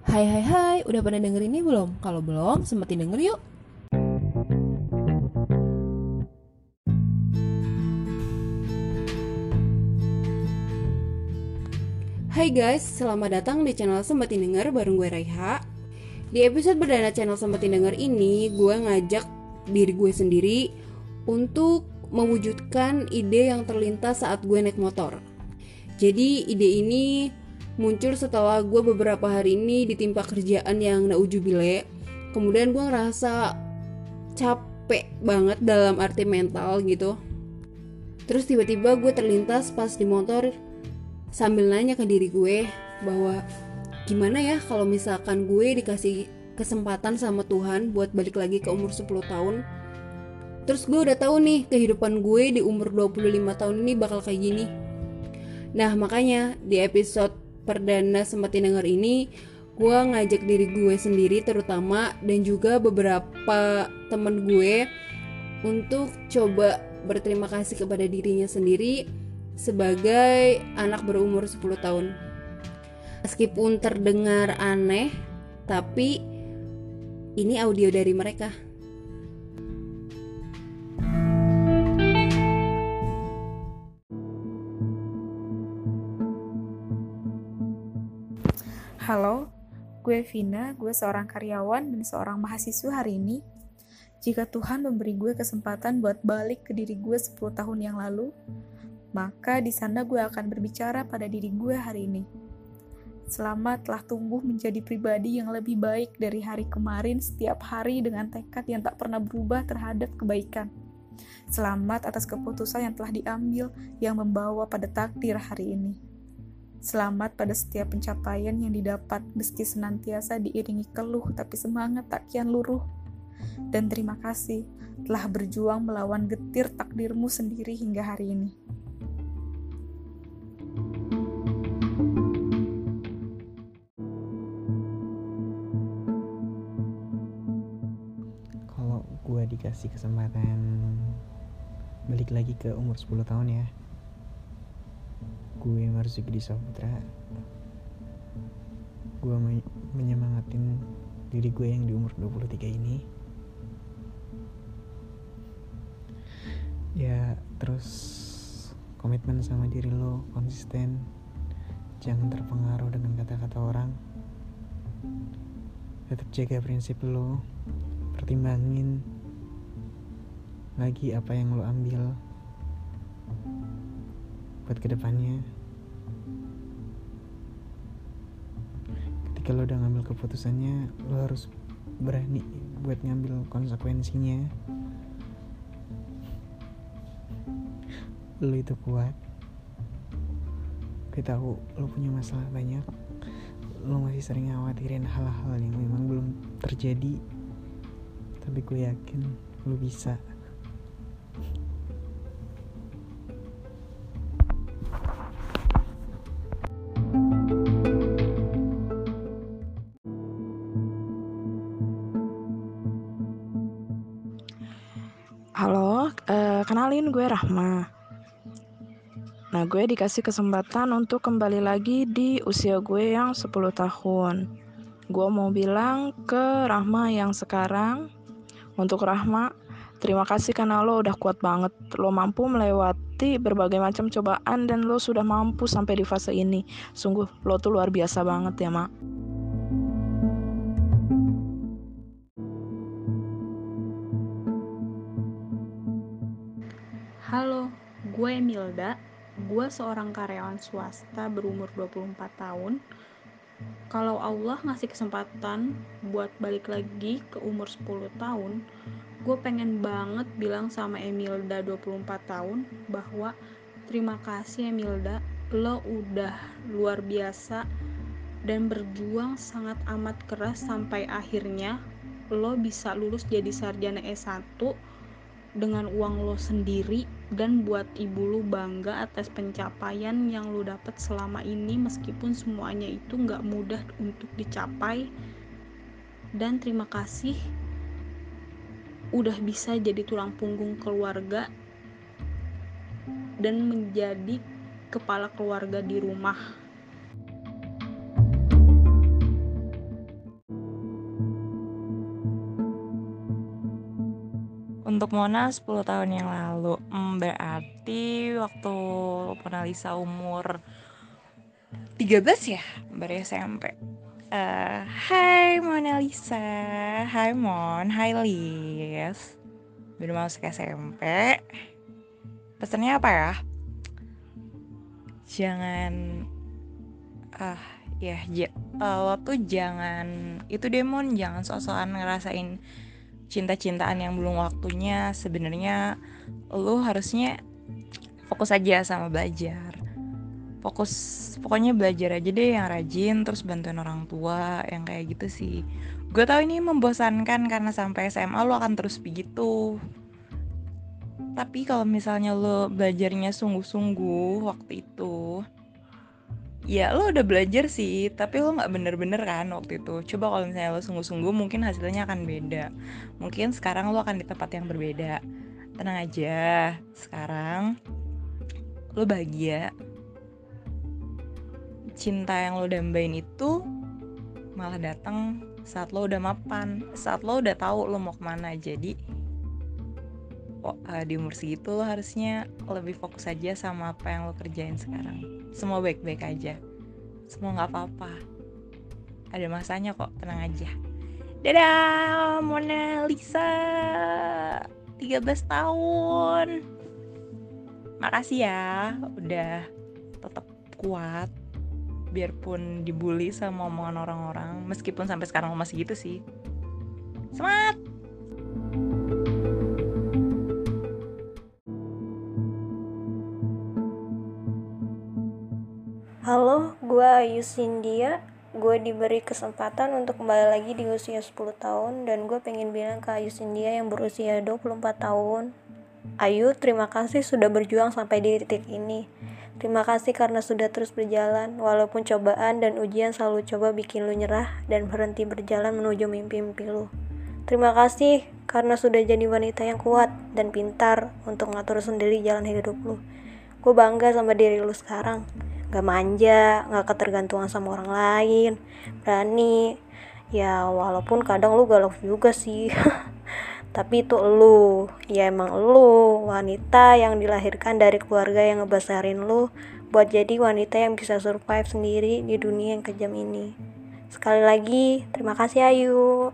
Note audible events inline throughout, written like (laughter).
Hai hai hai, udah pada denger ini belum? Kalau belum, sempetin denger yuk. Hai guys, selamat datang di channel Sempetin Denger bareng gue Raiha. Di episode perdana channel Sempetin Denger ini, gue ngajak diri gue sendiri untuk mewujudkan ide yang terlintas saat gue naik motor. Jadi ide ini muncul setelah gue beberapa hari ini ditimpa kerjaan yang naujubile. Kemudian gue ngerasa capek banget dalam arti mental gitu. Terus tiba-tiba gue terlintas pas di motor sambil nanya ke diri gue bahwa gimana ya kalau misalkan gue dikasih kesempatan sama Tuhan buat balik lagi ke umur 10 tahun terus gue udah tahu nih kehidupan gue di umur 25 tahun ini bakal kayak gini nah makanya di episode perdana sempetin denger ini gue ngajak diri gue sendiri terutama dan juga beberapa temen gue untuk coba berterima kasih kepada dirinya sendiri sebagai anak berumur 10 tahun. Meskipun terdengar aneh, tapi ini audio dari mereka. Halo, gue Vina, gue seorang karyawan dan seorang mahasiswa hari ini. Jika Tuhan memberi gue kesempatan buat balik ke diri gue 10 tahun yang lalu, maka di sana gue akan berbicara pada diri gue hari ini. Selamat telah tumbuh menjadi pribadi yang lebih baik dari hari kemarin setiap hari dengan tekad yang tak pernah berubah terhadap kebaikan. Selamat atas keputusan yang telah diambil yang membawa pada takdir hari ini. Selamat pada setiap pencapaian yang didapat meski senantiasa diiringi keluh tapi semangat tak kian luruh. Dan terima kasih telah berjuang melawan getir takdirmu sendiri hingga hari ini. Kalau gue dikasih kesempatan balik lagi ke umur 10 tahun ya gue Marzuki Saputra gue me menyemangatin diri gue yang di umur 23 ini. Ya terus komitmen sama diri lo konsisten. Jangan terpengaruh dengan kata-kata orang. Tetap jaga prinsip lo. Pertimbangin lagi apa yang lo ambil buat ke depannya ketika lo udah ngambil keputusannya lo harus berani buat ngambil konsekuensinya. Lo itu kuat. Gue tahu lo punya masalah banyak. Lo masih sering khawatirin hal-hal yang memang belum terjadi. Tapi gue yakin lo bisa Rahma. Nah, gue dikasih kesempatan untuk kembali lagi di usia gue yang 10 tahun. Gue mau bilang ke Rahma yang sekarang, untuk Rahma, terima kasih karena lo udah kuat banget. Lo mampu melewati berbagai macam cobaan dan lo sudah mampu sampai di fase ini. Sungguh, lo tuh luar biasa banget ya, Mak. Gue Milda. Gue seorang karyawan swasta berumur 24 tahun. Kalau Allah ngasih kesempatan buat balik lagi ke umur 10 tahun, gue pengen banget bilang sama Emilda 24 tahun bahwa terima kasih Emilda, lo udah luar biasa dan berjuang sangat amat keras sampai akhirnya lo bisa lulus jadi sarjana S1 dengan uang lo sendiri dan buat ibu lu bangga atas pencapaian yang lu dapat selama ini meskipun semuanya itu nggak mudah untuk dicapai. Dan terima kasih udah bisa jadi tulang punggung keluarga dan menjadi kepala keluarga di rumah. Untuk Mona 10 tahun yang lalu. Berarti waktu Mona Lisa umur 13 ya? Baru SMP uh, Hai Mona Lisa. Hai Mon. Hai Lis. Baru masuk SMP Pesannya apa ya? Jangan ah uh, ya ja, uh, lo tuh jangan itu demon jangan sok-sokan ngerasain cinta-cintaan yang belum waktunya. Sebenarnya lu harusnya fokus aja sama belajar. Fokus pokoknya belajar aja deh yang rajin terus bantuin orang tua yang kayak gitu sih. Gue tau ini membosankan karena sampai SMA lo akan terus begitu. Tapi kalau misalnya lo belajarnya sungguh-sungguh waktu itu ya lo udah belajar sih tapi lo nggak bener-bener kan waktu itu. Coba kalau misalnya lo sungguh-sungguh mungkin hasilnya akan beda. Mungkin sekarang lo akan di tempat yang berbeda tenang aja sekarang lo bahagia. Cinta yang lo dambain itu malah datang saat lo udah mapan saat lo udah tahu lo mau ke mana. Jadi oh, uh, di umur segitu lo harusnya lebih fokus aja sama apa yang lo kerjain sekarang. Semua baik-baik aja. Semua nggak apa-apa. Ada masanya kok tenang aja. Dadah Mona Lisa 13 tahun. Makasih ya udah tetap kuat. Biarpun dibully sama omongan orang-orang meskipun sampai sekarang masih gitu sih. Semangat! Halo, gue Ayu Sindia. Gue diberi kesempatan untuk kembali lagi di usia 10 tahun dan gue pengen bilang ke Ayu Sindia yang berusia 24 tahun. Ayu, terima kasih sudah berjuang sampai di titik ini. Terima kasih karena sudah terus berjalan, walaupun cobaan dan ujian selalu coba bikin lu nyerah dan berhenti berjalan menuju mimpi-mimpi lu. Terima kasih karena sudah jadi wanita yang kuat dan pintar untuk ngatur sendiri jalan hidup lu. Gue bangga sama diri lu sekarang gak manja gak ketergantungan sama orang lain berani. Ya walaupun kadang lu galau juga sih. (laughs) Tapi itu lu. Ya emang lu wanita yang dilahirkan dari keluarga yang ngebesarin lu buat jadi wanita yang bisa survive sendiri di dunia yang kejam ini. Sekali lagi terima kasih Ayu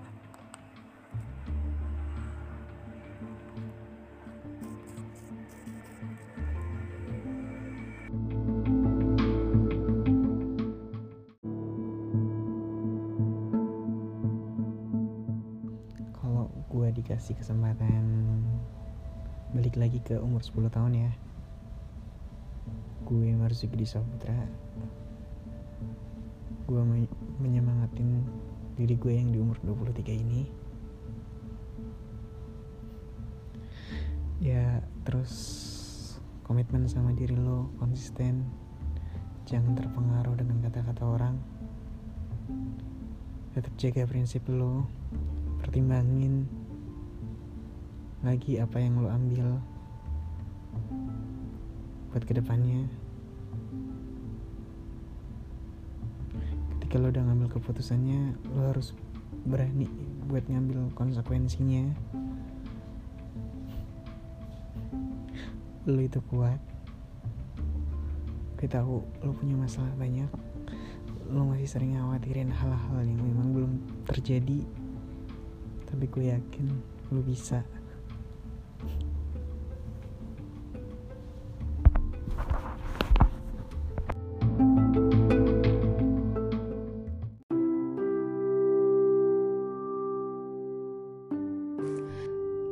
dikasih kesempatan balik lagi ke umur 10 tahun ya. Gue Marzuki Saputra. Gue menyemangatin diri gue yang di umur 23 ini. Ya terus komitmen sama diri lo konsisten. Jangan terpengaruh dengan kata-kata orang. Tetap jaga prinsip lo. Pertimbangin lagi apa yang lo ambil buat ke depannya. Ketika lo udah ngambil keputusannya lo harus berani buat ngambil konsekuensinya. Lo itu kuat. Gue tahu lo punya masalah banyak. Lo masih sering khawatirin hal-hal yang memang belum terjadi. Tapi gue yakin lo bisa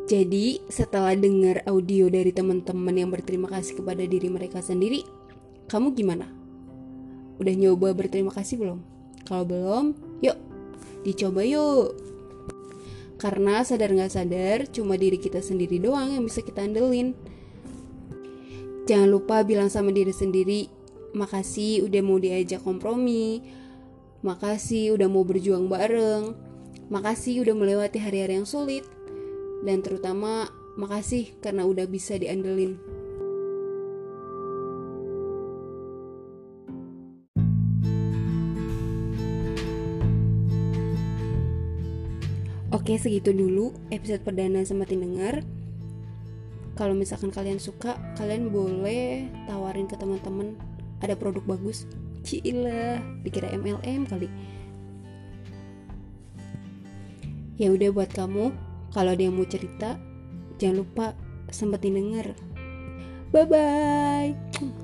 Jadi setelah dengar audio dari teman-teman yang berterima kasih kepada diri mereka sendiri, kamu gimana? Udah nyoba berterima kasih belum? Kalau belum, yuk dicoba yuk. Karena sadar nggak sadar, cuma diri kita sendiri doang yang bisa kita andelin. Jangan lupa bilang sama diri sendiri, makasih udah mau diajak kompromi, makasih udah mau berjuang bareng, makasih udah melewati hari-hari yang sulit, dan terutama makasih karena udah bisa diandelin. Oke, segitu dulu episode perdana sama dengar. Kalau misalkan kalian suka, kalian boleh tawarin ke teman-teman ada produk bagus. Cila, dikira MLM kali. Ya udah buat kamu, kalau ada yang mau cerita, jangan lupa sempetin denger. Bye-bye.